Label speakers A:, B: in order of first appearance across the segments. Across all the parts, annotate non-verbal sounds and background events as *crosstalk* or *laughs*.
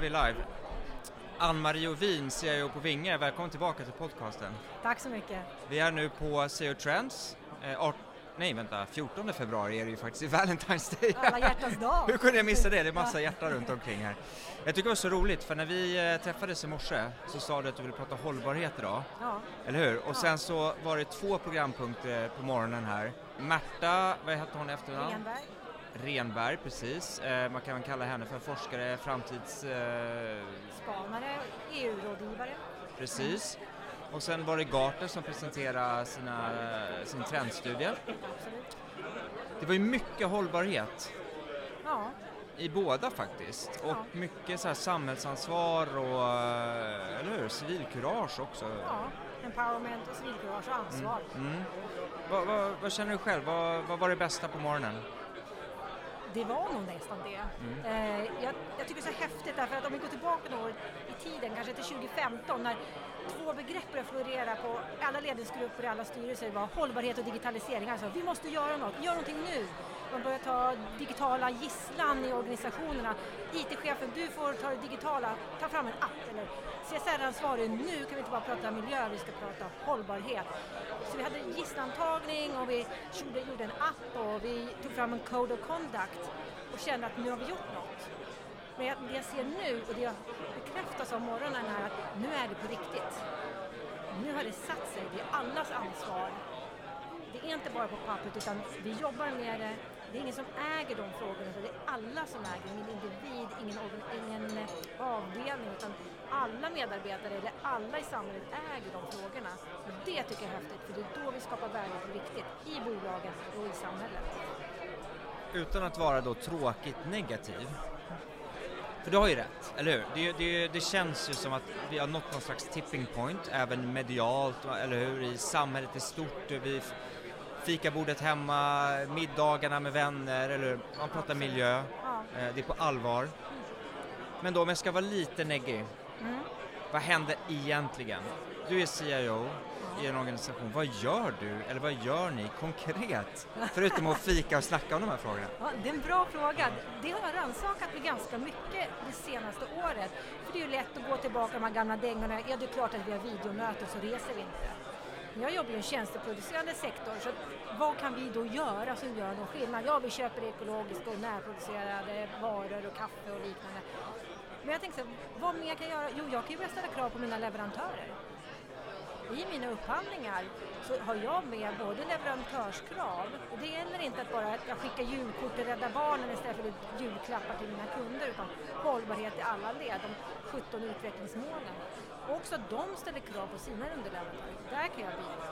A: Vi live. Ann-Marie Ovin, CIO på Vinge, välkommen tillbaka till podcasten.
B: Tack så mycket.
A: Vi är nu på CEO Trends. Eh, art, nej vänta, 14 februari är det ju faktiskt Valentine's Day.
B: Alla hjärtans dag.
A: Hur kunde jag missa det? Det är massa hjärtan runt omkring här. Jag tycker det var så roligt för när vi eh, träffades i morse så sa du att du ville prata hållbarhet idag.
B: Ja.
A: Eller hur? Och sen så var det två programpunkter på morgonen här. Märta, vad hette hon i efternamn?
B: Renberg.
A: Renberg, precis. Eh, man kan kalla henne för forskare, framtids... Eh,
B: Spanare, EU-rådgivare.
A: precis. Och sen var det Gartner som presenterade sina, sin trendstudie.
B: Absolut.
A: Det var ju mycket hållbarhet
B: Ja,
A: i båda faktiskt. Och
B: Ja.
A: mycket så här samhällsansvar och, eh, eller hur, civilkurage också.
B: ja. Empowerment och civilkurage och ansvar.
A: Mm. Vad, vad, vad känner du själv? Vad, vad var det bästa på morgonen?
B: Det var nog nästan det.
A: Mm.
B: Eh, jag, jag tycker det är så häftigt därför att om vi går tillbaka några år i tiden, kanske till 2015, när två begrepp började florera på alla ledningsgrupper i alla styrelser var hållbarhet och digitalisering. Alltså, vi måste göra något, gör någonting nu. Man börjar ta digitala gisslan i organisationerna. IT-chefen, du får ta det digitala, ta fram en app. Eller CSR-ansvarig, nu kan vi inte bara prata miljö, vi ska prata hållbarhet. Så vi hade gisslantagning och vi gjorde, en app och vi tog fram en code of conduct och kände att nu har vi gjort något. Men det jag ser nu och det jag bekräftas av morgonen är att nu är det på riktigt. Nu har det satt sig, det är allas ansvar. Det är inte bara på pappret utan vi jobbar med det. Det är ingen som äger de frågorna utan det är alla som äger, ingen individ, ingen, ingen eh, avdelning utan alla medarbetare eller alla i samhället äger de frågorna. Och det tycker jag är häftigt för det är då vi skapar värde på riktigt i bolagen och i samhället.
A: Utan att vara då tråkigt negativ. För du har ju rätt, eller hur? Det, det, det känns ju som att vi har nått någon slags tipping point, även medialt, eller hur? I samhället i stort, Vi, fikabordet hemma, middagarna med vänner, eller? Man pratar miljö,
B: Ja.
A: eh, det är på allvar. Men då om jag ska vara lite neggig,
B: Mm.
A: vad händer egentligen? Du är CIO i en organisation, vad gör du, eller vad gör ni konkret? Förutom att fika och snacka om de här frågorna.
B: Ja, det är en bra fråga. Det har jag rannsakat mig ganska mycket det senaste året. För det är ju lätt att gå tillbaka de här gamla dängorna. Ja, det är klart att vi har videomöten så reser vi inte. Jag jobbar i en tjänsteproducerande sektor så vad kan vi då göra som gör någon skillnad? Ja, vi köper ekologiska och närproducerade varor och kaffe och liknande. Men jag tänkte så här, vad mer kan jag göra? Jo, jag kan ju börja ställa krav på mina leverantörer. I mina upphandlingar så har jag med både leverantörskrav och det gäller inte att bara att jag skickar julkort till Rädda Barnen istället för julklappar till mina kunder utan hållbarhet i alla led, de 17 utvecklingsmålen. Och också att de ställer krav på sina underleverantörer. Där kan jag bidra.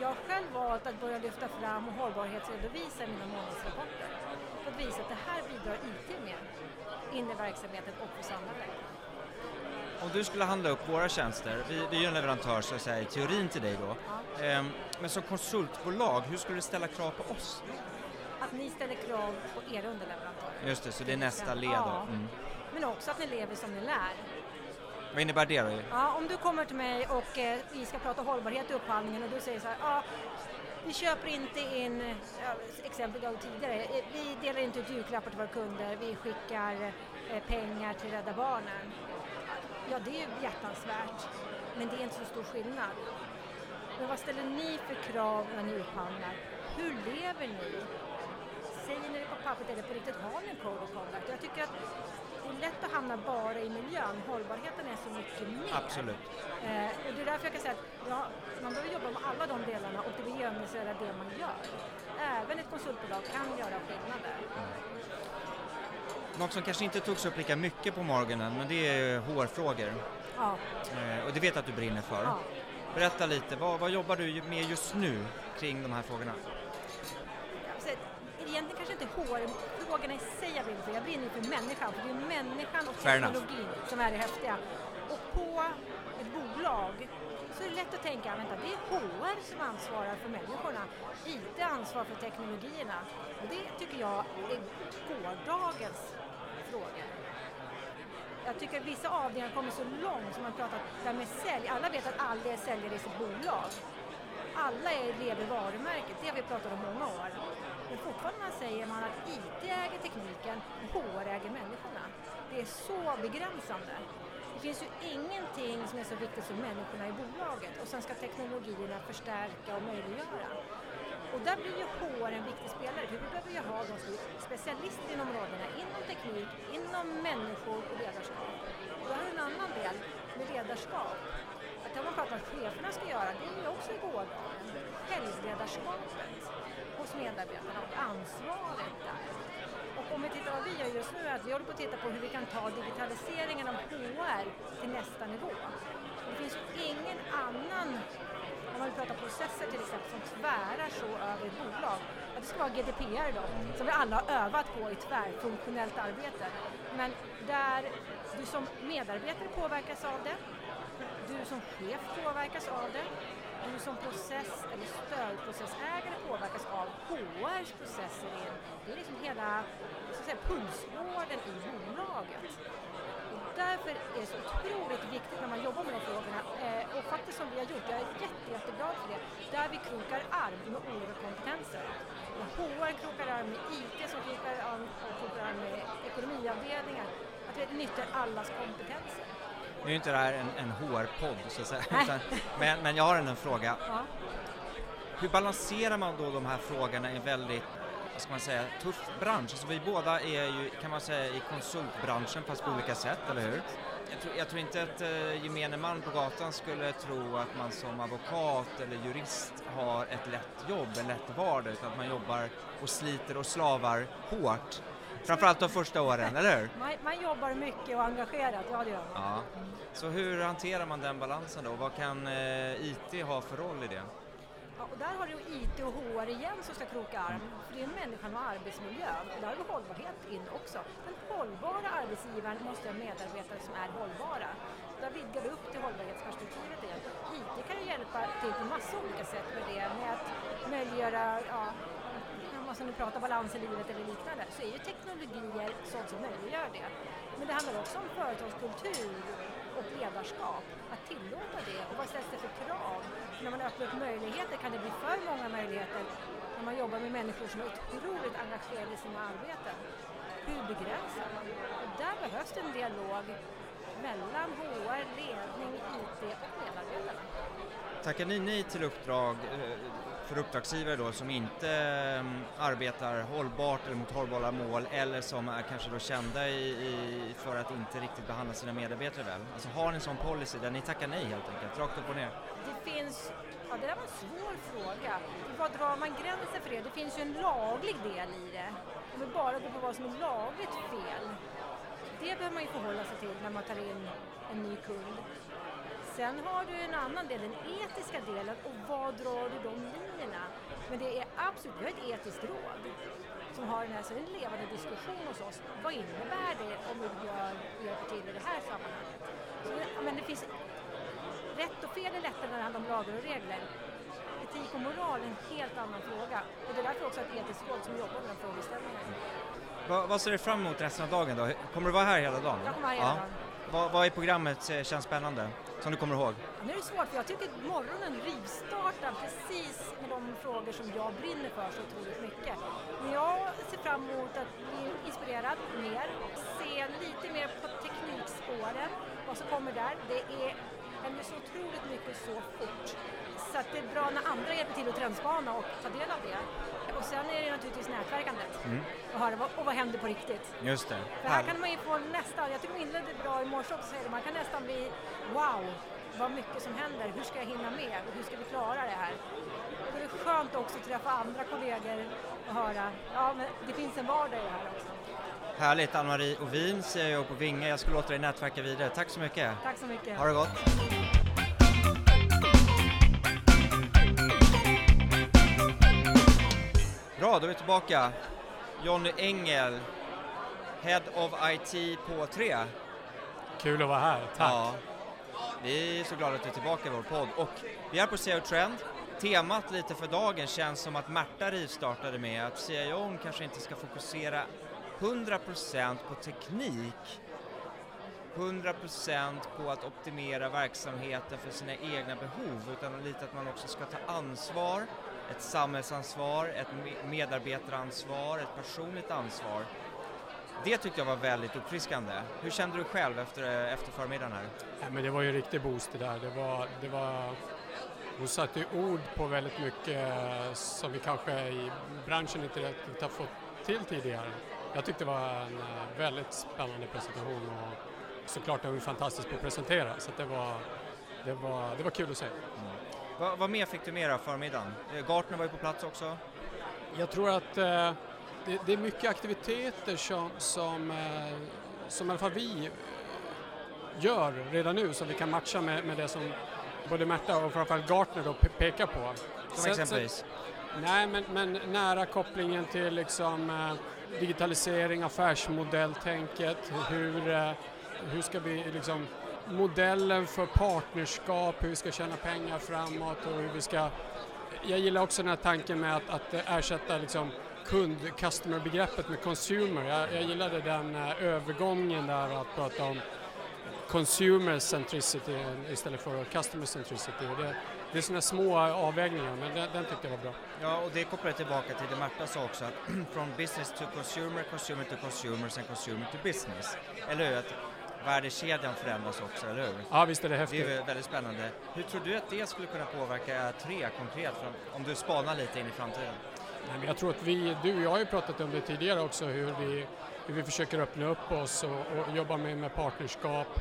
B: Jag har själv valt att börja lyfta fram och hållbarhetsredovisa i mina månadsrapporter för att visa att det här bidrar IT med in i verksamheten och för samhället.
A: Om du skulle handla upp våra tjänster, vi, vi är ju en leverantör så att säga i teorin till dig då, Ehm, men som konsultbolag, hur skulle du ställa krav på oss?
B: Att ni ställer krav på era underleverantörer.
A: Just det, så det är nästa led då.
B: Ja.
A: Mm.
B: Men också att ni lever som ni lär.
A: Vad innebär det då?
B: Ja, om du kommer till mig och eh, vi ska prata hållbarhet i upphandlingen och du säger så här, ja, vi köper inte in, ja, exempel jag tidigare, eh, vi delar inte ut julklappar till våra kunder, vi skickar eh, pengar till Rädda Barnen. Ja, det är ju hjärtansvärt, men det är inte så stor skillnad. Men vad ställer ni för krav när ni upphandlar? Hur lever ni? Säger ni det på pappret eller på riktigt har ni en code of conduct? Jag tycker att det är lätt att hamna bara i miljön. Hållbarheten är så mycket mer.
A: Absolut.
B: Eh, och det är därför jag kan säga att ja, man behöver jobba med alla de delarna och det miljömässiga är det man gör. Även ett konsultbolag kan göra skillnader.
A: Något som kanske inte togs upp lika mycket på morgonen, men det är HR-frågor.
B: Ja,
A: Eh, och det vet jag att du brinner för.
B: ja.
A: Berätta lite, vad, vad jobbar du med just nu kring de här frågorna?
B: Egentligen kanske inte HR-frågorna i sig jag brinner för, jag brinner för människan. För det är människan och teknologin som är det häftiga. Och på ett bolag så är det lätt att tänka, vänta, det är HR som ansvarar för människorna. IT ansvarar för teknologierna. Och det tycker jag är gårdagens frågor. Jag tycker att vissa avdelningar kommer så långt som man pratar där med sälj. Alla vet att alla är säljare i sitt bolag. Alla är lever varumärket, det har vi pratat om många år. Men fortfarande man säger man att IT äger tekniken och HR äger människorna. Det är så begränsande. Det finns ju ingenting som är så viktigt som människorna i bolaget och sen ska teknologierna förstärka och möjliggöra. Och där blir ju HR en viktig spelare, för vi behöver ju ha de som är specialister inom områdena, inom teknik, inom människor och ledarskap. Och där har en annan del med ledarskap. Att det man pratar om att cheferna ska göra, det är ju också i gårdagen. Helgledarskapet hos medarbetarna och ansvaret där. Och om vi tittar vad vi gör just nu är att vi håller på att titta på hur vi kan ta digitaliseringen av HR till nästa nivå. Det finns ingen annan om man vill prata processer till exempel som tvärar så över ett bolag. Att det ska vara GDPR då, som vi alla har övat på i tvärfunktionellt arbete. Men där du som medarbetare påverkas av det, du som chef påverkas av det, du som process eller stödprocessägare påverkas av HRs processer. Det är liksom hela så att säga, pulsådern i bolaget. Och därför är det så otroligt viktigt när man jobbar med de frågorna eh, och faktiskt som vi har gjort, jag är jätte, jätteglad för det, där vi krokar arm med olika kompetenser. HR krokar arm med IT som krokar arm, krokar arm med ekonomiavdelningar, att vi nyttjar allas kompetenser.
A: Nu är inte det här en, en HR-podd så att säga, utan, men, men jag har en fråga.
B: Ja.
A: Hur balanserar man då de här frågorna i en väldigt vad ska man säga, tuff bransch? Alltså vi båda är ju, kan man säga, i konsultbranschen fast på olika sätt, eller hur? Jag tror, jag tror inte att uh, gemene man på gatan skulle tro att man som advokat eller jurist har ett lätt jobb, en lätt vardag, utan att man jobbar och sliter och slavar hårt Framförallt de första åren, eller hur?
B: Man, man, jobbar mycket och engagerat, ja det gör man.
A: Ja. Så hur hanterar man den balansen då? Vad kan eh, IT ha för roll i det?
B: Ja, och där har du IT och HR igen som ska kroka arm, för det är människan och arbetsmiljön. Och där har vi hållbarhet in också. Den hållbara arbetsgivaren måste ha medarbetare som är hållbara. Där vidgar vi upp till hållbarhetsperspektivet igen. IT kan ju hjälpa till på massa olika sätt med det, med att möjliggöra ja, alltså du pratar balans i livet eller liknande, så är ju teknologier sånt som möjliggör det. Men det handlar också om företagskultur och ledarskap, att tillåta det och vad ställs det för krav? När man öppnar upp möjligheter kan det bli för många möjligheter när man jobbar med människor som är otroligt engagerade i sina arbeten. Hur begränsar man? Och där behövs det en dialog mellan HR, ledning, IT och medarbetarna.
A: Tackar ni nej till uppdrag eh, för uppdragsgivare då som inte ehm, arbetar hållbart eller mot hållbara mål eller som är kanske då kända i, i, för att inte riktigt behandla sina medarbetare väl? Alltså har ni en sån policy där ni tackar nej helt enkelt, rakt upp och ner?
B: Det finns, ja det där var en svår fråga. Vad drar man gränsen för det? Det finns ju en laglig del i det. Om vi bara går på vad som är lagligt fel, det behöver man ju förhålla sig till när man tar in en ny kund. Sen har du en annan del, den etiska delen och vad drar du de linjerna? Men det är absolut, vi har ett etiskt råd som har den här, så en levande diskussion hos oss. Vad innebär det om vi gör, hjälper till i det här sammanhanget? Så, men det finns, rätt och fel är lättare när det handlar om lagar och regler. Etik och moral är en helt annan fråga och det är därför också ett etiskt råd som jobbar med den frågeställningen.
A: Va, vad ser du fram emot resten av dagen då? Kommer du vara här hela dagen?
B: Jag kommer här hela ja. dagen.
A: Vad, vad i programmet eh, känns spännande? Som du kommer ihåg?
B: nu är det svårt för jag tycker att morgonen rivstartar precis med de frågor som jag brinner för så otroligt mycket. Men jag ser fram emot att bli inspirerad mer, se lite mer på teknikspåren, vad som kommer där. Det är händer så otroligt mycket så fort. Så att det är bra när andra hjälper till att trendspana och ta del av det. Och sen är det naturligtvis nätverkandet mm. och höra vad, och vad händer på riktigt.
A: Just det.
B: För här kan man ju få nästan, jag tycker de inledde bra i morse också, man kan nästan bli wow, vad mycket som händer, hur ska jag hinna med hur ska vi klara det här? Och det är skönt också att träffa andra kollegor och höra, ja men det finns en vardag i det här också.
A: Härligt, Ann-Marie Ovin, CEO på Vinge. Jag skulle låta dig nätverka vidare. Tack så mycket.
B: Tack så mycket.
A: Ha det gott. Bra, då är vi tillbaka. Jonny Engel, Head of IT på 3.
C: Kul att vara här, tack. Ja,
A: vi är så glada att du är tillbaka i vår podd och vi är på SEO Trend. Temat lite för dagen känns som att Märta rivstartade med att CIO kanske inte ska fokusera 100% på teknik 100% på att optimera verksamheten för sina egna behov utan lite att man också ska ta ansvar, ett samhällsansvar, ett medarbetaransvar, ett personligt ansvar. Det tyckte jag var väldigt uppfriskande. Hur kände du själv efter, efter förmiddagen här?
C: Ja, men det var ju en riktig boost det där. Det var, det var, hon satte ord på väldigt mycket som vi kanske i branschen inte riktigt har fått till tidigare. Jag tyckte det var en eh, väldigt spännande presentation och såklart är hon fantastisk på att presentera så det, var, det, var, det var kul att se. Mm.
A: Vad, vad mer fick du mer av förmiddagen? Eh, Gartner var ju på plats också.
C: Jag tror att eh, det, det, är mycket aktiviteter som, som, eh, som i alla fall vi gör redan nu som vi kan matcha med, med det som både Märta och framförallt Gartner då pekar på.
A: Som så, exempelvis? Så,
C: nej, men, men, nära kopplingen till liksom, eh, digitalisering, affärsmodelltänket, hur, eh, hur ska vi liksom modellen för partnerskap, hur vi ska tjäna pengar framåt och hur vi ska... Jag gillar också den här tanken med att, att ersätta liksom kund, customer-begreppet med consumer. Jag, jag gillade den eh, övergången där att prata om consumer centricity istället för customer centricity. Det, det är sådana små avvägningar men den, den tyckte jag var bra.
A: Ja och det kopplar tillbaka till det Märta sa också att *clears throat* från business to consumer, consumer to consumer, sen consumer to business. Eller hur? Att värdekedjan förändras också, eller hur?
C: Ja visst är det häftigt.
A: Det är väldigt spännande. Hur tror du att det skulle kunna påverka tre konkret om du spanar lite in i framtiden?
C: Nej, men jag tror att vi, du och jag har ju pratat om det tidigare också hur vi, hur vi försöker öppna upp oss och, och jobba med, med partnerskap.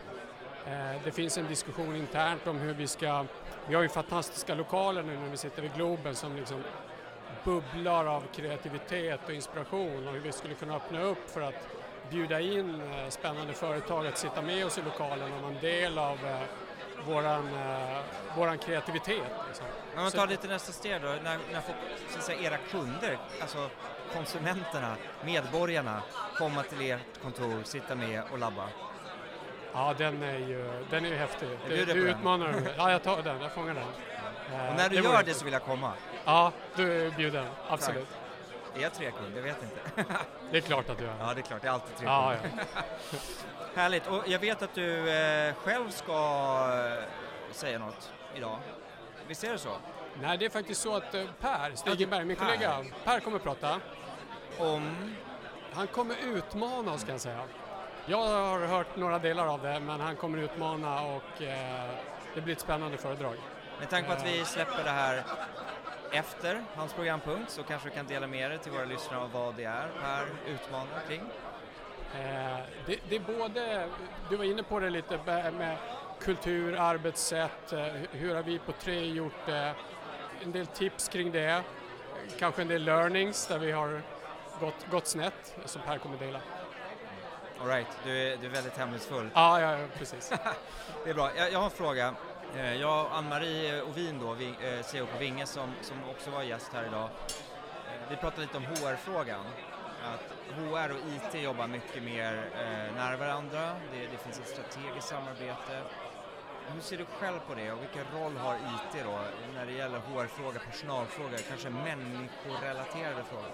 C: Eh, det finns en diskussion internt om hur vi ska, vi har ju fantastiska lokaler nu när vi sitter vid Globen som liksom bubblar av kreativitet och inspiration och hur vi skulle kunna öppna upp för att bjuda in eh, spännande företag att sitta med oss i lokalen och vara en del av eh, våran, uh, våran kreativitet. Liksom.
A: Om man tar lite nästa steg då, när, när får, så säga, era kunder, alltså konsumenterna, medborgarna, komma till ert kontor, sitta med och labba?
C: Ja, den är ju, den är ju häftig. Du, du utmanar mig. Ja, jag tar den, jag fångar den.
A: Och när du det gör det så vill jag komma?
C: Ja, du är bjuden, absolut. Tack.
A: Är jag trekund? Jag vet inte. *laughs*
C: det är klart att du är.
A: Ja, det är klart. Jag är alltid trekund.
C: Ja, ja. *laughs*
A: Härligt. Och jag vet att du eh, själv ska eh, säga något idag. Visst är det så?
C: Nej, det är faktiskt så att eh, Per Stegenberg, min kollega, Per kommer att prata.
A: Om?
C: Han kommer utmana oss kan jag säga. Jag har hört några delar av det, men han kommer utmana och det blir ett spännande föredrag.
A: Med tanke på att vi släpper det här efter hans programpunkt så kanske du kan dela med dig till våra lyssnare av vad det är Per utmanar kring?
C: Eh, det, det, är både, du var inne på det lite med kultur, arbetssätt, eh, hur har vi på Tre gjort det, en del tips kring det, kanske en del learnings där vi har gått, gått snett som Per kommer dela.
A: Alright, du är, du är väldigt hemlighetsfull.
C: Ja, ja, precis. *laughs*
A: det är bra. Jag, jag har en fråga. Eh, jag och Ann-Marie Ovin då, eh, CEO på Vinge som, som också var gäst här idag. Eh, vi pratade lite om HR-frågan att HR och IT jobbar mycket mer nära varandra, det, det, finns ett strategiskt samarbete. Hur ser du själv på det och vilken roll har IT då när det gäller HR-frågor, personalfrågor, kanske människorelaterade frågor?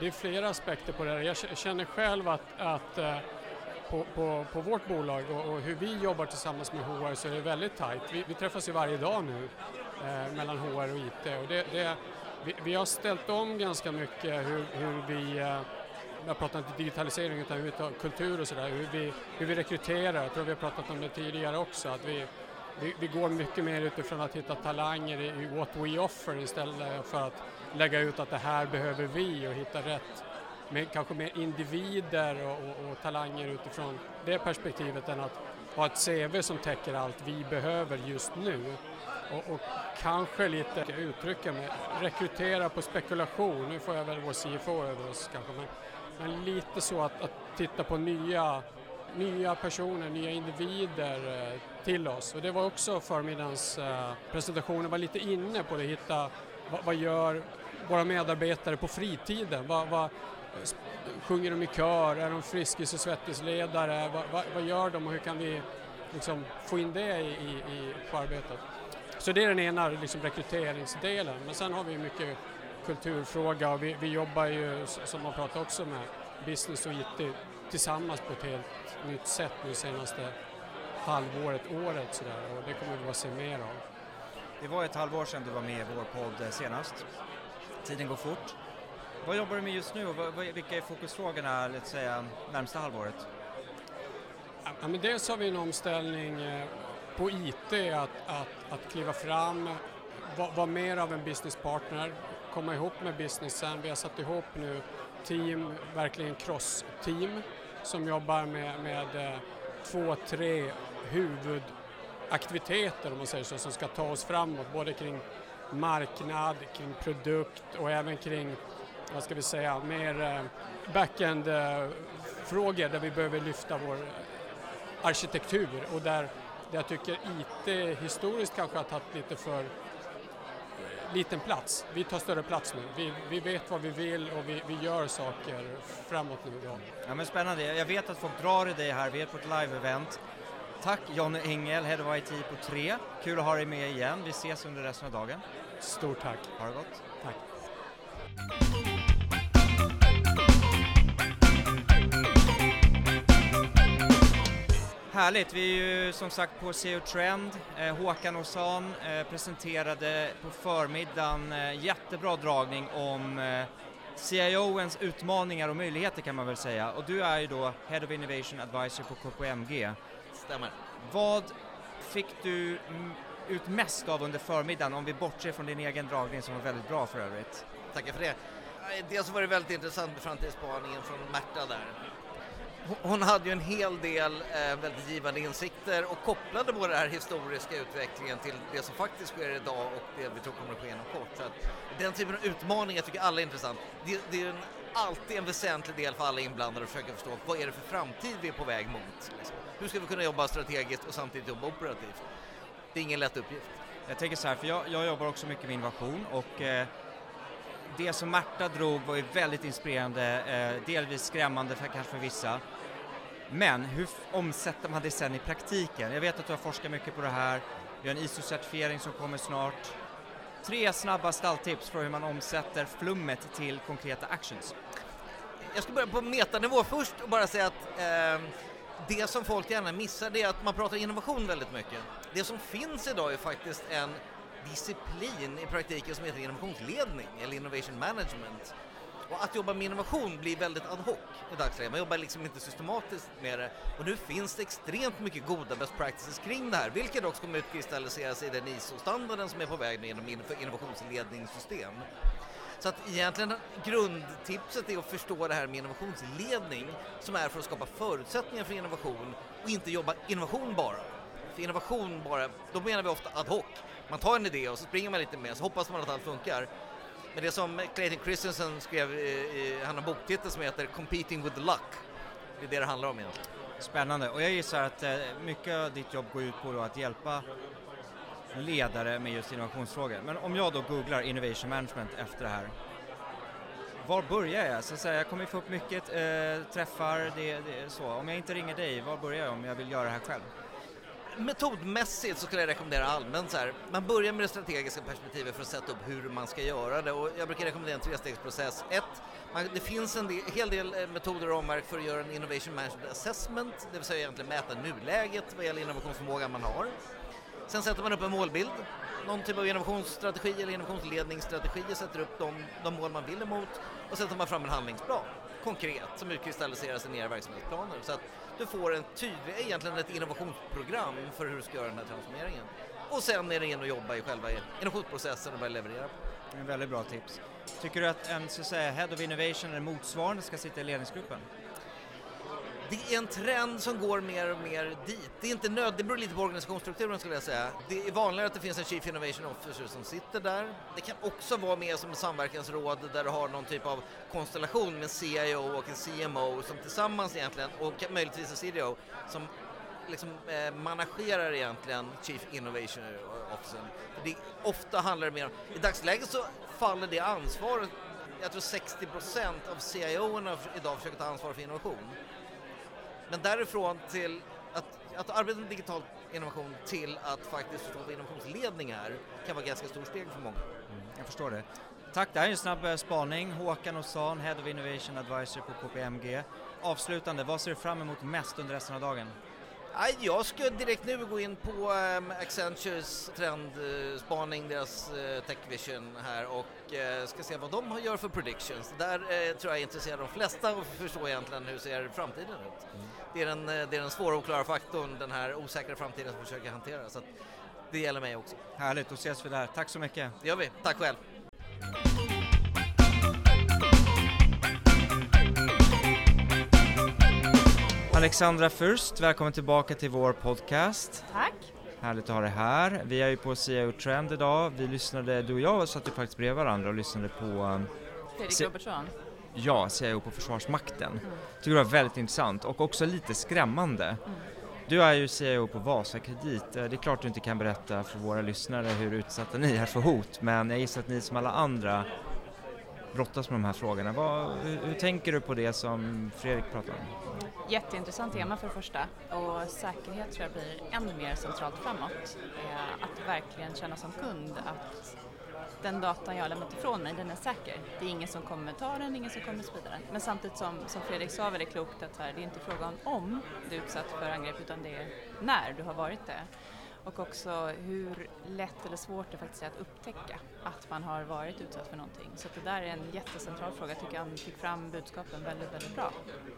C: Det är flera aspekter på det här. Jag känner själv att, att eh, på, på, på, vårt bolag och, och, hur vi jobbar tillsammans med HR så är det väldigt tajt. Vi, vi träffas ju varje dag nu eh, mellan HR och IT och det, det, vi, vi, har ställt om ganska mycket hur, hur vi eh, jag pratar inte digitalisering utan hur vi tar kultur och sådär, hur vi, hur vi rekryterar. Jag tror vi har pratat om det tidigare också, att vi, vi, vi går mycket mer utifrån att hitta talanger i, i what we offer istället för att lägga ut att det här behöver vi och hitta rätt med kanske mer individer och, och, och talanger utifrån det perspektivet än att ha ett CV som täcker allt vi behöver just nu och, och kanske lite, jag uttrycka mig, rekrytera på spekulation. Nu får jag väl vår CFO över oss kanske, men, men lite så att, att titta på nya, nya personer, nya individer eh, till oss. Och det var också förmiddagens eh, presentationer var lite inne på det, hitta vad, vad gör våra medarbetare på fritiden? Vad, vad, sjunger de i kör? Är de friskis och svettisledare? Vad, va, vad, gör de och hur kan vi liksom få in det i, i, i på arbetet? Så det är den ena liksom, rekryteringsdelen. Men sen har vi mycket kulturfråga och vi, vi jobbar ju, som man pratar också med, business och IT tillsammans på ett helt nytt sätt nu senaste halvåret, året sådär och det kommer vi att se mer av.
A: Det var ett halvår sedan du var med i vår podd senast. Tiden går fort. Vad jobbar du med just nu och vad, vilka är fokusfrågorna, låt säga, närmsta halvåret?
C: Ja, men dels har vi en omställning eh, på IT, att, att, att kliva fram, vara var mer av en businesspartner, komma ihop med businessen. Vi har satt ihop nu team, verkligen cross-team som jobbar med, med eh, två, tre huvudaktiviteter om man säger så, som ska ta oss framåt, både kring marknad, kring produkt och även kring, vad ska vi säga, mer eh, backend-frågor där vi behöver lyfta vår arkitektur och där, där jag tycker IT historiskt kanske har tagit lite för liten plats. Vi tar större plats nu. Vi, vi vet vad vi vill och vi, vi gör saker framåt nu.
A: Ja men spännande. Jag vet att folk drar i dig här. Vi är på ett live-event. Tack John Engel, Head of IT på 3. Kul att ha dig med igen. Vi ses under resten av dagen.
C: Stort tack.
A: Ha det gott.
C: Tack.
A: Härligt, vi är ju som sagt på SEO Trend. Eh, Håkan Osan eh, presenterade på förmiddagen eh, jättebra dragning om CIOens utmaningar och möjligheter kan man väl säga. Och du är ju då Head of Innovation Advisor på KPMG.
D: Stämmer.
A: Vad fick du ut mest av under förmiddagen om vi bortser från din egen dragning som var väldigt bra för övrigt?
D: Tackar för det. Dels var det väldigt intressant med framtidsspaningen från Märta där. Hon hade ju en hel del eh, väldigt givande insikter och kopplade både den här historiska utvecklingen till det som faktiskt sker idag och det vi tror kommer att ske inom kort. Så att den typen av utmaningar tycker alla är intressant. Det, det är en, alltid en väsentlig del för alla inblandade att försöka förstå vad är det för framtid vi är på väg mot. Liksom. Hur ska vi kunna jobba strategiskt och samtidigt jobba operativt? Det är ingen lätt uppgift.
A: Jag tänker så här, för jag, jag jobbar också mycket med innovation och eh, det som Märta drog var ju väldigt inspirerande, eh, delvis skrämmande för, kanske för vissa. Men hur omsätter man det sen i praktiken? Jag vet att du har forskat mycket på det här, vi har en ISO-certifiering som kommer snart. Tre snabba stalltips för hur man omsätter flummet till konkreta actions.
D: Jag ska börja på metanivå först och bara säga att eh, det som folk gärna missar det är att man pratar innovation väldigt mycket. Det som finns idag är faktiskt en disciplin i praktiken som heter innovationsledning eller innovation management. Och att jobba med innovation blir väldigt ad hoc i dagsläget. Man jobbar liksom inte systematiskt med det. Och nu finns det extremt mycket goda best practices kring det här, vilket också kommer utkristalliseras i den ISO-standarden som är på väg nu inom innovationsledningssystem. Så att egentligen grundtipset är att förstå det här med innovationsledning som är för att skapa förutsättningar för innovation och inte jobba innovation bara. För innovation bara, då menar vi ofta ad hoc. Man tar en idé och så springer man lite med så hoppas man att allt funkar. Men det som Clayton Christensen skrev, i, han har boktitel som heter Competing with the Luck. Det är det det handlar om egentligen.
A: Spännande, och jag gissar att eh, mycket av ditt jobb går ut på att hjälpa ledare med just innovationsfrågor. Men om jag då googlar innovation management efter det här, var börjar jag? Så att säga, jag kommer få upp mycket eh, träffar, det, det, så. Om jag inte ringer dig, var börjar jag om jag vill göra det här själv?
D: Metodmässigt så skulle jag rekommendera allmänt så här. Man börjar med det strategiska perspektivet för att sätta upp hur man ska göra det och jag brukar rekommendera en trestegsprocess. Ett, man, det finns en del, hel del eh, metoder och ramverk för att göra en innovation management assessment, det vill säga egentligen mäta nuläget vad gäller innovationsförmågan man har. Sen sätter man upp en målbild, någon typ av innovationsstrategi eller innovationsledningsstrategi, sätter upp de, de mål man vill emot och sen tar man fram en handlingsplan konkret som utkristalliseras ner i verksamhetsplaner. Så att du får en tydlig, egentligen ett innovationsprogram för hur du ska göra den här transformeringen. Och sen är det in och jobba i själva innovationsprocessen och börja leverera.
A: Det är en väldigt bra tips. Tycker du att en så att säga, Head of Innovation eller motsvarande ska sitta i ledningsgruppen?
D: Det är en trend som går mer och mer dit. Det är inte nöd, det beror lite på organisationsstrukturen skulle jag säga. Det är vanligare att det finns en Chief Innovation Officer som sitter där. Det kan också vara med som ett samverkansråd där du har någon typ av konstellation med en CIO och en CMO som tillsammans egentligen, och möjligtvis en CDO, som liksom eh, managerar egentligen Chief Innovation Officer. Det, ofta handlar det mer om, i dagsläget så faller det ansvaret, jag tror 60% av CIO-erna idag försöker ta ansvar för innovation. Men därifrån till att, att arbeta med digital innovation till att faktiskt förstå vad innovationsledning är kan vara ett ganska stort steg för många. Mm,
A: jag förstår det. Tack, det här är en snabb eh, spaning. Håkan Ozan, Head of Innovation Advisor på KPMG. Avslutande, vad ser du fram emot mest under resten av dagen?
D: Jag ska direkt nu gå in på um, Accentures trendspaning, deras uh, Techvision här och uh, ska se vad de gör för predictions. Där tror jag intresserar de flesta att förstå egentligen hur ser framtiden ut. Mm. Det, är den, det är den svåra och oklara faktorn, den här osäkra framtiden som vi försöker hantera. Så det gäller mig också.
A: Härligt, då ses vi där. Tack så mycket.
D: Det gör vi. Tack själv.
A: Alexandra Fürst, välkommen tillbaka till vår podcast.
E: Tack.
A: Härligt att ha dig här. Vi är ju på CIO Trend idag. Vi lyssnade, du och jag satt ju faktiskt bredvid varandra och lyssnade på um,
E: Fredrik Robertsson.
A: Ja, CIO på Försvarsmakten. Mm. Tycker det var väldigt intressant och också lite skrämmande. Mm. Du är ju CIO på Vasakredit. Eh, det är klart du inte kan berätta för våra lyssnare hur utsatta ni är för hot, men jag gissar att ni som alla andra brottas med de här frågorna. Vad, hur, hur, tänker du på det som Fredrik pratade om?
E: Jätteintressant tema för det första och säkerhet tror jag blir ännu mer centralt framåt. Eh, att verkligen känna som kund att den datan jag har lämnat ifrån mig, den är säker. Det är ingen som kommer ta den, ingen som kommer sprida den. Men samtidigt som, som Fredrik sa väldigt klokt att här, det är inte frågan om du är utsatt för angrepp utan det är när du har varit det. Och också hur lätt eller svårt det faktiskt är att upptäcka att man har varit utsatt för någonting. Så det där är en jättecentral fråga. Jag tycker han fick fram budskapen väldigt, väldigt bra.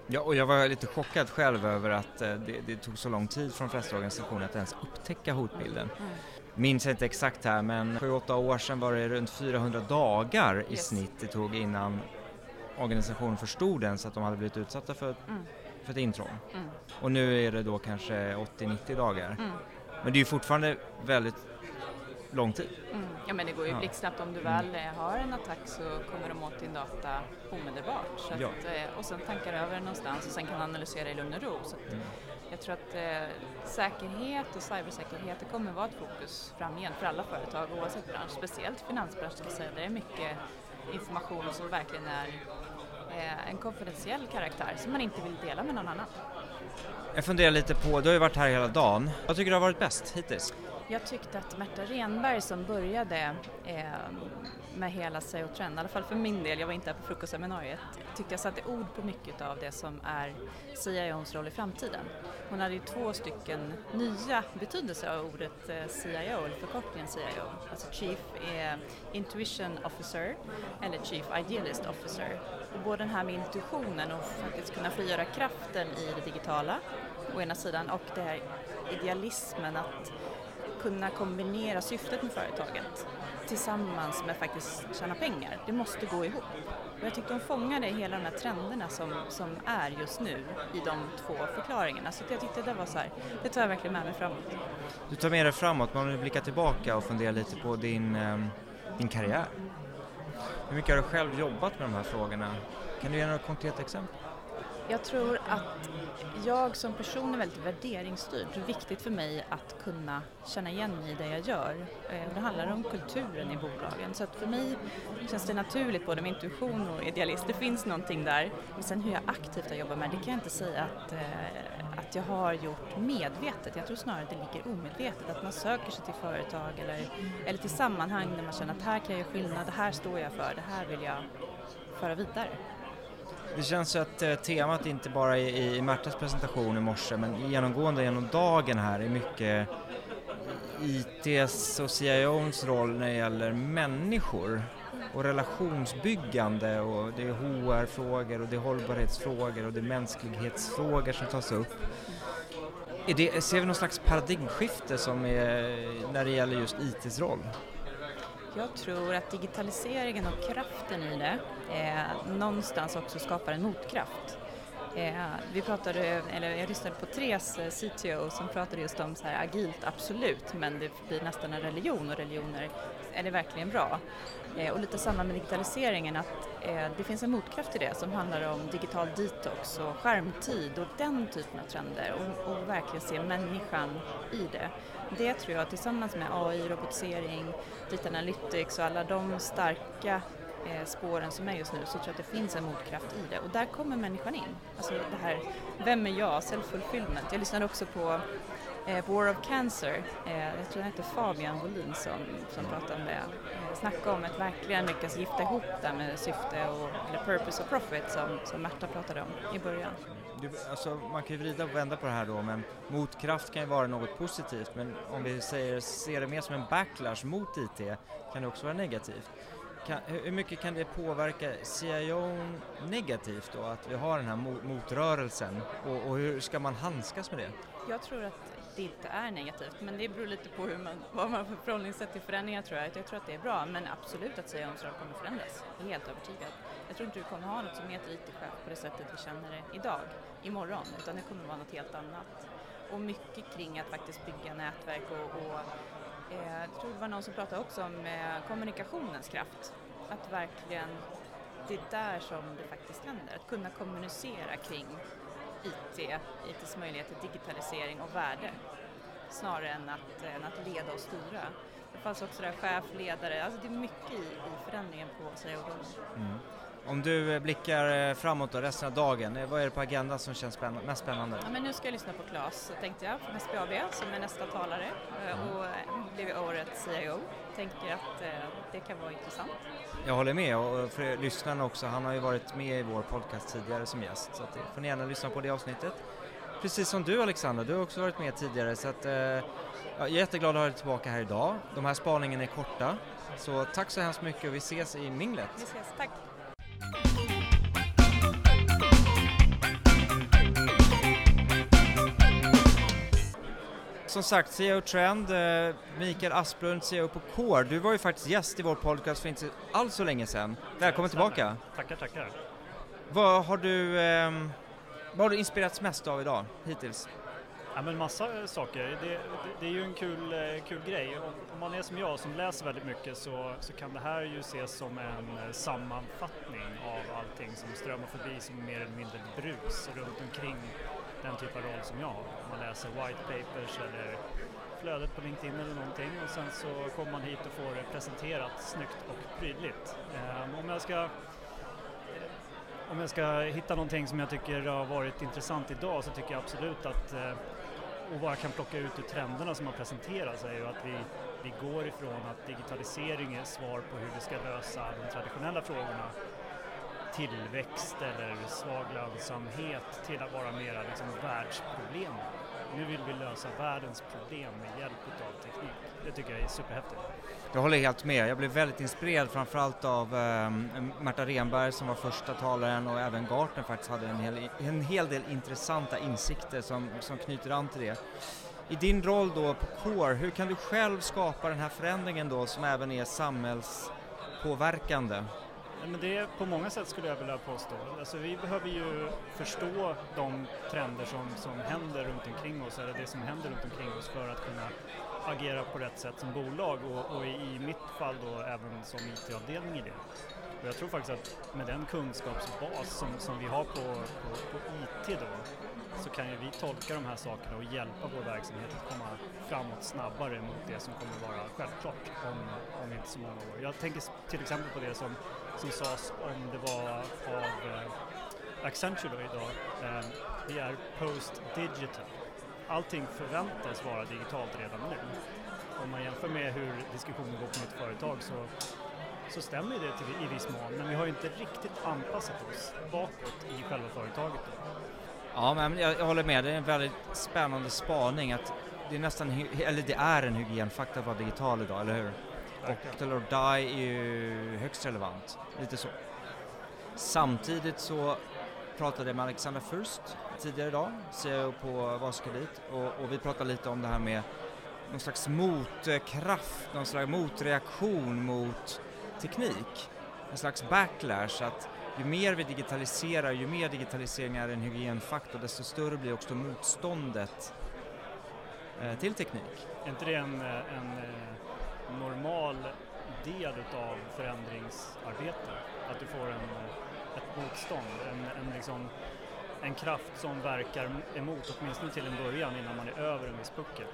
A: Ja, och jag var lite chockad själv över att eh, det, det tog så lång tid från flesta organisationer att ens upptäcka hotbilden. Mm. Minns jag inte exakt här, men 7-8 år sedan var det runt 400 dagar i yes. snitt det tog innan organisationen förstod ens att de hade blivit utsatta för, mm. för ett intrång. Mm. Och nu är det då kanske 80-90 dagar. Mm. Men det är ju fortfarande väldigt lång tid.
E: Mm. Ja men det går ju ja. blixtsnabbt om du väl mm. har en attack så kommer de åt din data omedelbart. Så att, ja. Eh, och sen tankar över någonstans och sen kan analysera i lugn och ro. Så mm. Jag tror att eh, säkerhet och cybersäkerhet det kommer vara ett fokus framgent för alla företag oavsett bransch, speciellt finansbranschen ska säga, där det är mycket information som verkligen är eh, en konfidentiell karaktär som man inte vill dela med någon annan.
A: Jag funderar lite på, du har ju varit här hela dagen. Vad tycker du har varit bäst hittills?
E: Jag tyckte att Märta Renberg som började eh, med hela SEO Trend, i alla fall för min del, jag var inte här på frukostseminariet, tyckte jag satte ord på mycket av det som är CIOns roll i framtiden. Hon hade ju två stycken nya betydelser av ordet eh, CIO, eller förkortningen CIO, alltså Chief Intuition Officer eller Chief Idealist Officer. Och både den här med intuitionen och faktiskt kunna frigöra kraften i det digitala å ena sidan och det här idealismen att kunna kombinera syftet med företaget tillsammans med faktiskt tjäna pengar. Det måste gå ihop. Och jag tyckte hon fångade hela de här trenderna som, som är just nu i de två förklaringarna. Så jag tyckte det var så här, det tar jag verkligen med mig framåt.
A: Du tar med dig framåt, men om du blickar tillbaka och funderar lite på din, ehm, din karriär. Hur mycket har du själv jobbat med de här frågorna? Kan du ge några konkreta exempel?
E: Jag tror att jag som person är väldigt värderingsstyrd. Det är viktigt för mig att kunna känna igen mig i det jag gör. Eh, det handlar om kulturen i bolagen. Så att för mig känns det naturligt både med intuition och idealist. Det finns någonting där. Men sen hur jag aktivt har jobbat med det kan jag inte säga att, eh, att jag har gjort medvetet. Jag tror snarare att det ligger omedvetet. Att man söker sig till företag eller, eller till sammanhang där man känner att här kan jag göra skillnad, det här står jag för, det här vill jag föra vidare.
A: Det känns ju att eh, temat inte bara i, i Märtas presentation i morse men genomgående genom dagen här är mycket ITs och CIOns roll när det gäller människor och relationsbyggande och det är HR-frågor och det är hållbarhetsfrågor och det är mänsklighetsfrågor som tas upp. Är det, ser vi någon slags paradigmskifte som är, när det gäller just ITs roll?
E: Jag tror att digitaliseringen och kraften i det eh, någonstans också skapar en motkraft. Eh, vi pratade, eller jag lyssnade på Tres eh, CTO som pratade just om så här agilt, absolut, men det blir nästan en religion och religioner, är det verkligen bra? Eh, och lite samma med digitaliseringen, att eh, det finns en motkraft till det som handlar om digital detox och skärmtid och den typen av trender och, och verkligen se människan i det. Det tror jag tillsammans med AI, robotisering, data analytics och alla de starka eh, spåren som är just nu så tror jag att det finns en motkraft i det och där kommer människan in. Alltså det här, vem är jag? Self-fulfillment. Jag lyssnade också på Eh, War of Cancer, eh, jag tror han heter Fabian Wolin som, som pratade om det, eh, snacka om att verkligen lyckas gifta ihop det med syfte och eller purpose och profit som, som Märta pratade om i början.
A: Du, alltså, man kan ju vrida och vända på det här då, men motkraft kan ju vara något positivt, men om vi säger, ser det mer som en backlash mot IT kan det också vara negativt. Kan, hur mycket kan det påverka CIO negativt då, att vi har den här mo motrörelsen och, och hur ska man handskas med det?
E: Jag tror att det inte är negativt, men det beror lite på hur man, vad man har för förhållningssätt till förändringar tror jag. Jag tror att det är bra, men absolut att CIOns roll kommer förändras. Jag är helt övertygad. Jag tror inte du kommer ha något som heter IT-chef på det sättet vi känner det idag, imorgon, utan det kommer vara något helt annat. Och mycket kring att faktiskt bygga nätverk och, och eh, jag tror det var någon som pratade också om eh, kommunikationens kraft. Att verkligen, det är där som det faktiskt händer, att kunna kommunicera kring IT, ITs möjligheter, digitalisering och värde snarare än att, än att leda och styra. Det fanns också där chef, ledare, alltså det är mycket i, i förändringen på CIO-rollen. Mm.
A: Om du eh, blickar eh, framåt då, resten av dagen, eh, vad är det på agendan som känns spänn mest spännande?
E: Ja, men nu ska jag lyssna på Claes, tänkte jag, från SBAB som är nästa talare mm. och blev årets CIO. Tänker att det kan vara intressant.
A: Jag håller med och för lyssnarna också, han har ju varit med i vår podcast tidigare som gäst så att får ni gärna lyssna på det avsnittet. Precis som du Alexandra, du har också varit med tidigare så att eh, jag är jätteglad att ha dig tillbaka här idag. De här spaningarna är korta, så tack så hemskt mycket och vi ses i minglet.
E: Vi ses, tack!
A: Som sagt, CEO Trend, eh, Mikael Asplund, CEO på Core. Du var ju faktiskt gäst i vår podcast för inte alls så länge sedan. Välkommen tillbaka!
F: Tackar, tackar!
A: Vad har du, eh, vad har du inspirerats mest av idag, hittills?
F: Ja, men massa saker. Det, det, det, är ju en kul, eh, kul grej. Om, man är som jag som läser väldigt mycket så, så kan det här ju ses som en eh, sammanfattning av allting som strömmar förbi som mer eller mindre brus runt omkring den typ av roll som jag har. Man läser white papers eller flödet på LinkedIn eller någonting och sen så kommer man hit och får det presenterat snyggt och prydligt. Ehm, om jag ska om jag ska hitta någonting som jag tycker har varit intressant idag så tycker jag absolut att eh, och vad jag kan plocka ut ur trenderna som har presenterats är ju att vi, vi går ifrån att digitalisering är svar på hur vi ska lösa de traditionella frågorna tillväxt eller svag lönsamhet till att vara mera liksom världsproblem. Nu vill vi lösa världens problem med hjälp av teknik. Det tycker jag är superhäftigt.
A: Jag håller helt med. Jag blev väldigt inspirerad framförallt av eh, Märta Renberg som var första talaren och även Gartner faktiskt hade en hel, en hel del intressanta insikter som, som knyter an till det. I din roll då på Core, hur kan du själv skapa den här förändringen då som även är samhällspåverkande?
F: Men det är på många sätt skulle jag vilja påstå. Alltså vi behöver ju förstå de trender som, som händer runt omkring oss, eller det som händer runt omkring oss för att kunna agera på rätt sätt som bolag och, och i mitt fall då även som IT-avdelning i det. Och jag tror faktiskt att med den kunskapsbas som, som vi har på, på, på IT då så kan ju vi tolka de här sakerna och hjälpa vår verksamhet att komma framåt snabbare mot det som kommer vara självklart om, om inte så många år. Jag tänker till exempel på det som, som sades om det var av eh, Accenture då idag. Eh, vi är post-digital. Allting förväntas vara digitalt redan nu. Om man jämför med hur diskussionen går på mitt företag så så stämmer det till, i viss mån, men vi har ju inte riktigt anpassat oss bakåt i själva företaget. Då.
A: Ja, men jag, jag, håller med. Det är en väldigt spännande spaning att det är nästan, eller det är en hygienfaktor att vara digital idag, eller hur? Och Till or Die är ju högst relevant, lite så. Samtidigt så pratade jag med Alexander Furst tidigare idag, CEO på Vaskredit, och, och vi pratade lite om det här med någon slags motkraft, någon slags motreaktion mot teknik. En slags backlash, att ju mer vi digitaliserar, ju mer digitalisering är en hygienfaktor, desto större blir också motståndet eh, till teknik.
F: Är inte det en, eh, en eh, normal del utav förändringsarbete? Att du får en, ett motstånd, en, en, liksom, en kraft som verkar emot åtminstone till en början innan man är över en viss puckel?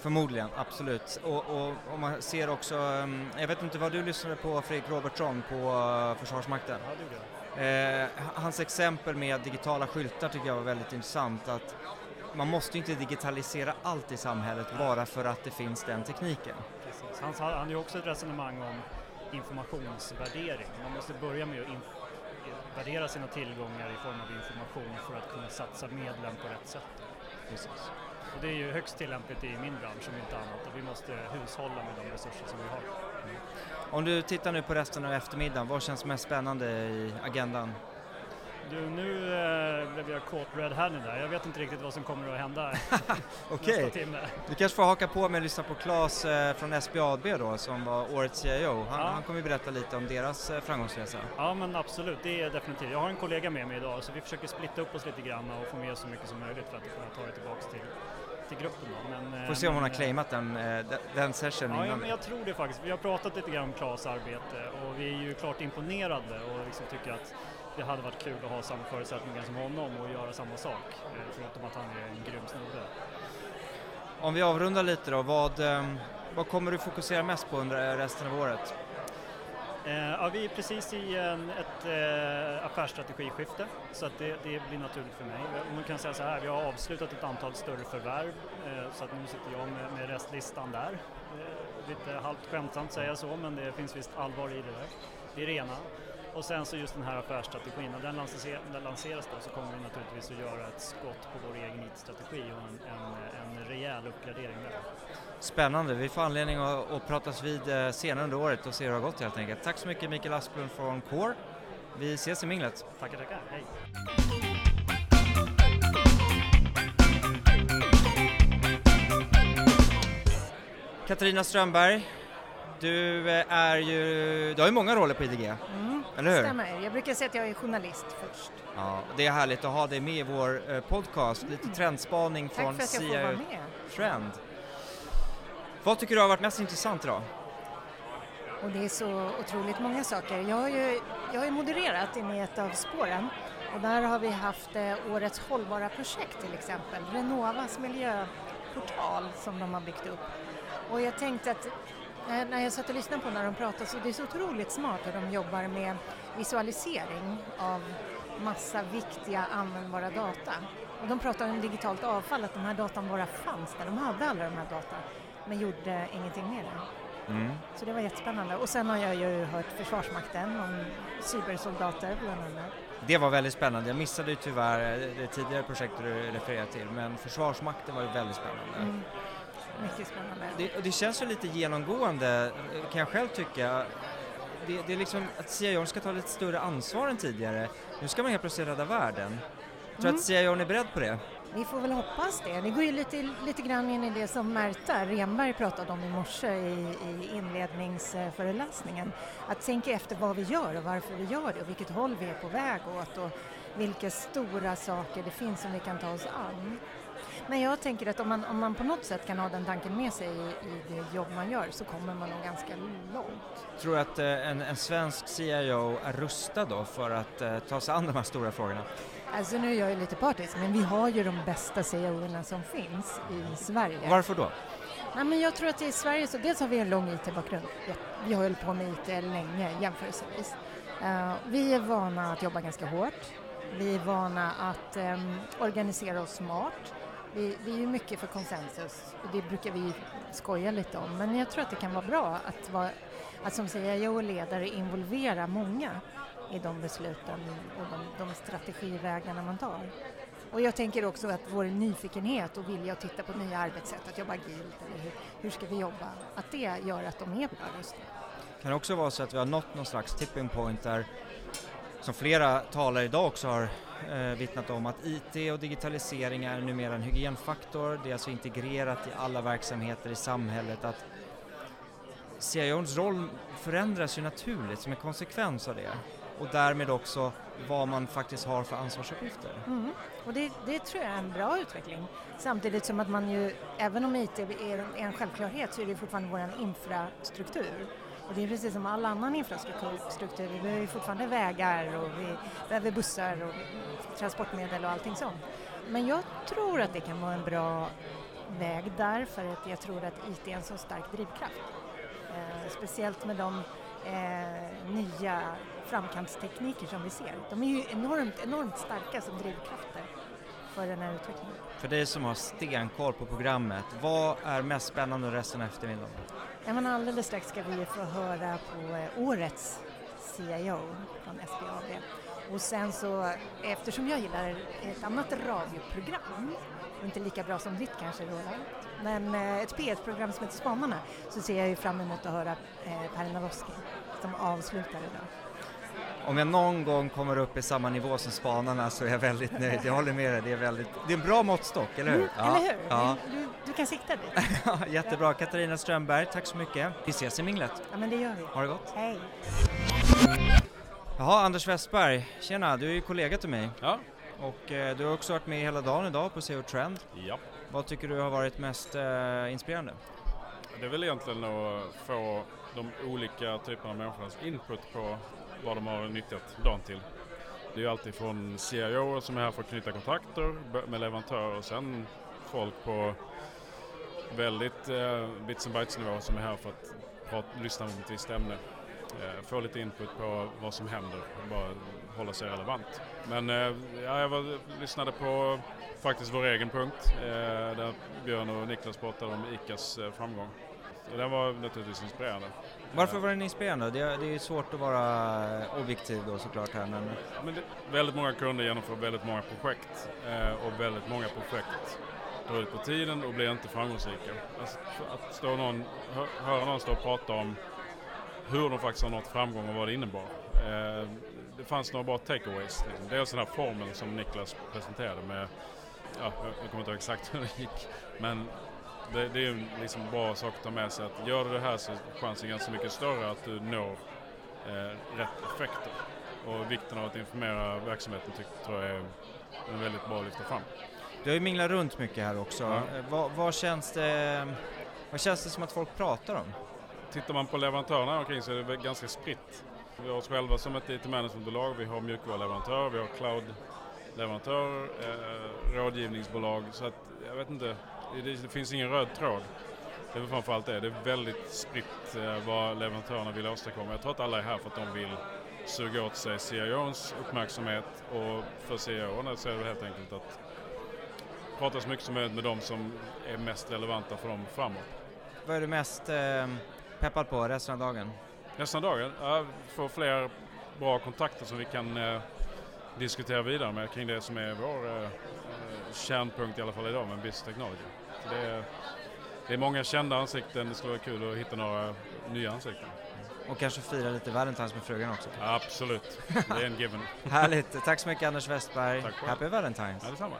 A: Förmodligen, absolut. Och, och, och, man ser också, um, jag vet inte vad du lyssnade på Fredrik Robertsson på uh, Försvarsmakten?
F: Ja, det
A: eh, hans exempel med digitala skyltar tycker jag var väldigt intressant. Att man måste ju inte digitalisera allt i samhället bara för att det finns den tekniken.
F: Precis. Han hade ju också ett resonemang om informationsvärdering. Man måste börja med att värdera sina tillgångar i form av information för att kunna satsa medlen på rätt sätt.
A: Precis.
F: Och det är ju högst tillämpligt i min bransch om inte annat och vi måste hushålla med de resurser som vi har.
A: Om du tittar nu på resten av eftermiddagen, vad känns mest spännande i agendan?
F: Du, nu eh, blev jag caught red-handed där. Jag vet inte riktigt vad som kommer att hända *laughs*
A: Okej,
F: nästa timme.
A: du kanske får haka på med att lyssna på Claes eh, från SBAB då, som var årets CIO. Han,
F: Ja.
A: han kommer ju berätta lite om deras eh, framgångsresa.
F: Ja men absolut, det är definitivt. Jag har en kollega med mig idag så vi försöker splitta upp oss lite grann och få med så mycket som möjligt för att kunna ta det tillbaks till, till gruppen. Då. Men, eh,
A: Får se om hon har
F: eh,
A: claimat den, eh, den- den session
F: Ja, ja, men jag tror det faktiskt. Vi har pratat lite grann om Klas arbete och vi är ju klart imponerade och liksom tycker att det hade varit kul att ha samma förutsättningar som honom och göra samma sak. eh, Förutom att han är en grym snubbe.
A: Om vi avrundar lite då, vad, eh, vad kommer du fokusera mest på under resten av året?
F: Eh, ja, vi är precis i en, ett eh, affärsstrategiskifte så att det, det blir naturligt för mig. Man kan säga så här, vi har avslutat ett antal större förvärv eh, så att nu sitter jag med, med restlistan där. Eh, lite halvt skämtsamt säga så men det finns visst allvar i det där. Det är det ena. Och sen så just den här affärsstrategin, när den, lanser, den lanseras då så kommer vi naturligtvis att göra ett skott på vår egen IT-strategi och en, en, en rejäl uppgradering där.
A: Spännande, vi får anledning att, att pratas vid eh, senare under året och se hur det har gått helt enkelt. Tack så mycket Mikael Asplund från Core. Vi ses i minglet.
F: Tackar, tackar, hej!
A: Katarina Strömberg, du eh, är ju, du har ju många roller på IDG,
G: Mm,
A: eller hur?
G: stämmer. Jag brukar säga att jag är journalist först.
A: Ja, det är härligt att ha dig med i vår eh, podcast, lite trendspaning
G: Tack
A: från
G: med.
A: Trend. Vad tycker du har varit mest intressant idag?
G: Och det är så otroligt många saker. Jag har ju, jag har ju modererat in i ett av spåren och där har vi haft eh, årets hållbara projekt till exempel, Renovas miljöportal som de har byggt upp. Och jag tänkte att när jag satt och lyssnade på när de pratade så det är så otroligt smart hur de jobbar med visualisering av massa viktiga användbara data. Och de pratar om digitalt avfall, att de här datan bara fanns där, de hade alla de här data men gjorde ingenting med det.
A: Mm.
G: Så det var jättespännande. Och sen har jag ju hört Försvarsmakten om cybersoldater bland annat.
A: Det var väldigt spännande. Jag missade ju tyvärr eh, det tidigare projektet du refererade till, men Försvarsmakten var ju väldigt spännande.
G: Mm. Mycket spännande.
A: Det, och det känns ju lite genomgående, kan jag själv tycka. Det, det är liksom att CIO ska ta lite större ansvar än tidigare. Nu ska man helt plötsligt rädda världen. Tror
G: Mm.
A: att CIO är beredd på det?
G: Vi får väl hoppas det. Det går ju lite, lite grann in i det som Märta Renberg pratade om i morse i, i inledningsföreläsningen. Att tänka efter vad vi gör och varför vi gör det och vilket håll vi är på väg åt och vilka stora saker det finns som vi kan ta oss an. Men jag tänker att om man, om man på något sätt kan ha den tanken med sig i, i det jobb man gör så kommer man nog ganska långt.
A: Tror du att eh, en, en svensk CIO är rustad då för att eh, ta sig an de här stora frågorna?
G: Alltså nu är jag ju lite partisk, men vi har ju de bästa CIO-erna som finns i Sverige.
A: Varför då?
G: Nej, men jag tror att i Sverige så dels har vi en lång IT-bakgrund. Vi- har hållit på med IT länge jämförelsevis. Eh, vi är vana att jobba ganska hårt. Vi är vana att ehm, organisera oss smart. Vi, vi är ju mycket för konsensus och det brukar vi skoja lite om. Men jag tror att det kan vara bra att, vara, att som CIO och ledare involvera många i de besluten och de, de strategivägarna man tar. Och jag tänker också att vår nyfikenhet och vilja att titta på nya arbetssätt, att jobba agilt eller hur, hur ska vi jobba, att det gör att de är bra rustade.
A: Kan det också vara så att vi har nått någon slags tipping point där, som flera talare idag också har eh, vittnat om, att IT och digitalisering är numera en hygienfaktor, det är alltså integrerat i alla verksamheter i samhället, att CIOns roll förändras ju naturligt som en konsekvens av det och därmed också vad man faktiskt har för ansvarsuppgifter.
G: Mm. Och det, det tror jag är en bra utveckling. Samtidigt som att man ju, även om IT är en självklarhet så är det fortfarande vår infrastruktur. Och det är precis som all annan infrastruktur, vi behöver fortfarande vägar och vi behöver bussar och transportmedel och allting sånt. Men jag tror att det kan vara en bra väg därför att jag tror att IT är en så stark drivkraft. Eh, speciellt med de eh, nya framkantstekniker som vi ser. De är ju enormt, enormt starka som drivkrafter
B: för den här utvecklingen.
A: För dig som har stenkoll på programmet, vad är mest spännande resten av eftermiddagen?
B: Ja, men alldeles strax ska vi få höra på eh, årets CIO från SBAB. Och sen så, eftersom jag gillar ett annat radioprogram, inte lika bra som ditt kanske Roland, men eh, ett P1-program som heter Spanarna, så ser jag ju fram emot att höra eh, Per Navosky som avslutar idag.
A: Om jag någon gång kommer upp i samma nivå som spanarna så är jag väldigt nöjd. Jag håller med dig, det är, väldigt, det är en bra måttstock, eller hur?
B: Mm, Eller hur?
A: Ja.
B: Du, du kan sikta dit.
A: Ja, *laughs* jättebra. Katarina Strömberg, tack så mycket. Vi ses i minglet.
B: Ja, men det gör vi.
A: Ha det gott.
B: Hej!
A: Jaha, Anders Westberg, tjena, du är ju kollega till mig
H: Ja.
A: och eh, du har också varit med hela dagen idag på SEO Trend.
H: ja.
A: Vad tycker du har varit mest eh, inspirerande?
H: Det är väl egentligen att få de olika typerna av människornas input på vad de har nyttjat dagen till. Det är ju alltid från CIO som är här för att knyta kontakter med leverantörer och sen folk på väldigt eh, bits and bytes nivå som är här för att prata, lyssna på ett visst ämne. Eh, få lite input på vad som händer och bara hålla sig relevant. Men eh, ja, jag var, lyssnade på faktiskt vår egen punkt eh, där Björn och Niklas pratade om ICAs eh, framgång. Och den var naturligtvis inspirerande.
A: Varför var den inspirerande? Det, är- det är svårt att vara objektiv då såklart här men
H: Ja, men det, väldigt många kunder genomför väldigt många projekt eh, och väldigt många projekt drar ut på tiden och blir inte framgångsrika. Alltså, att stå någon, hö, höra någon stå och prata om hur de faktiskt har nått framgång och vad det innebar. Eh, det fanns några bra takeaways. Liksom. Dels den här formeln som Niklas presenterade med, ja, jag kommer inte ihåg exakt hur det gick, men det, det är ju liksom bra sak att ta med sig att gör du det här så är chansen ganska mycket större att du når eh, rätt effekter. Och vikten av att informera verksamheten tyck- tror jag är en väldigt bra att lyfta fram.
A: du har ju minglat runt mycket här också.
H: Ja.
A: Eh, vad, vad, känns det, vad känns det som att folk pratar om?
H: Tittar man på leverantörerna omkring så är det ganska spritt. Vi har oss själva som ett IT managementbolag, vi har mjukvaruleverantörer, vi har cloud-leverantörer, eh, rådgivningsbolag. Så att jag vet inte, det, det finns ingen röd tråd. Det är väl framförallt det. Det är väldigt spritt eh, vad leverantörerna vill åstadkomma. Jag tror att alla är här för att de vill suga åt sig CIOns uppmärksamhet och för CIOerna så är det helt enkelt att prata så mycket som möjligt med de som är mest relevanta för dem framåt.
A: Vad är du mest eh, peppad på resten av dagen?
H: Nästa dagen, ja, få fler bra kontakter som vi kan eh, diskutera vidare med kring det som är vår eh, eh, kärnpunkt i alla fall idag med Business Technology. Så det, är, det är många kända ansikten, det skulle vara kul att hitta några nya ansikten.
A: Och kanske fira lite Valentine's med frugan också.
H: Absolut, det är en given. *laughs*
A: Härligt, tack så mycket Anders Westberg. Happy Valentine's.
H: Ja, detsamma.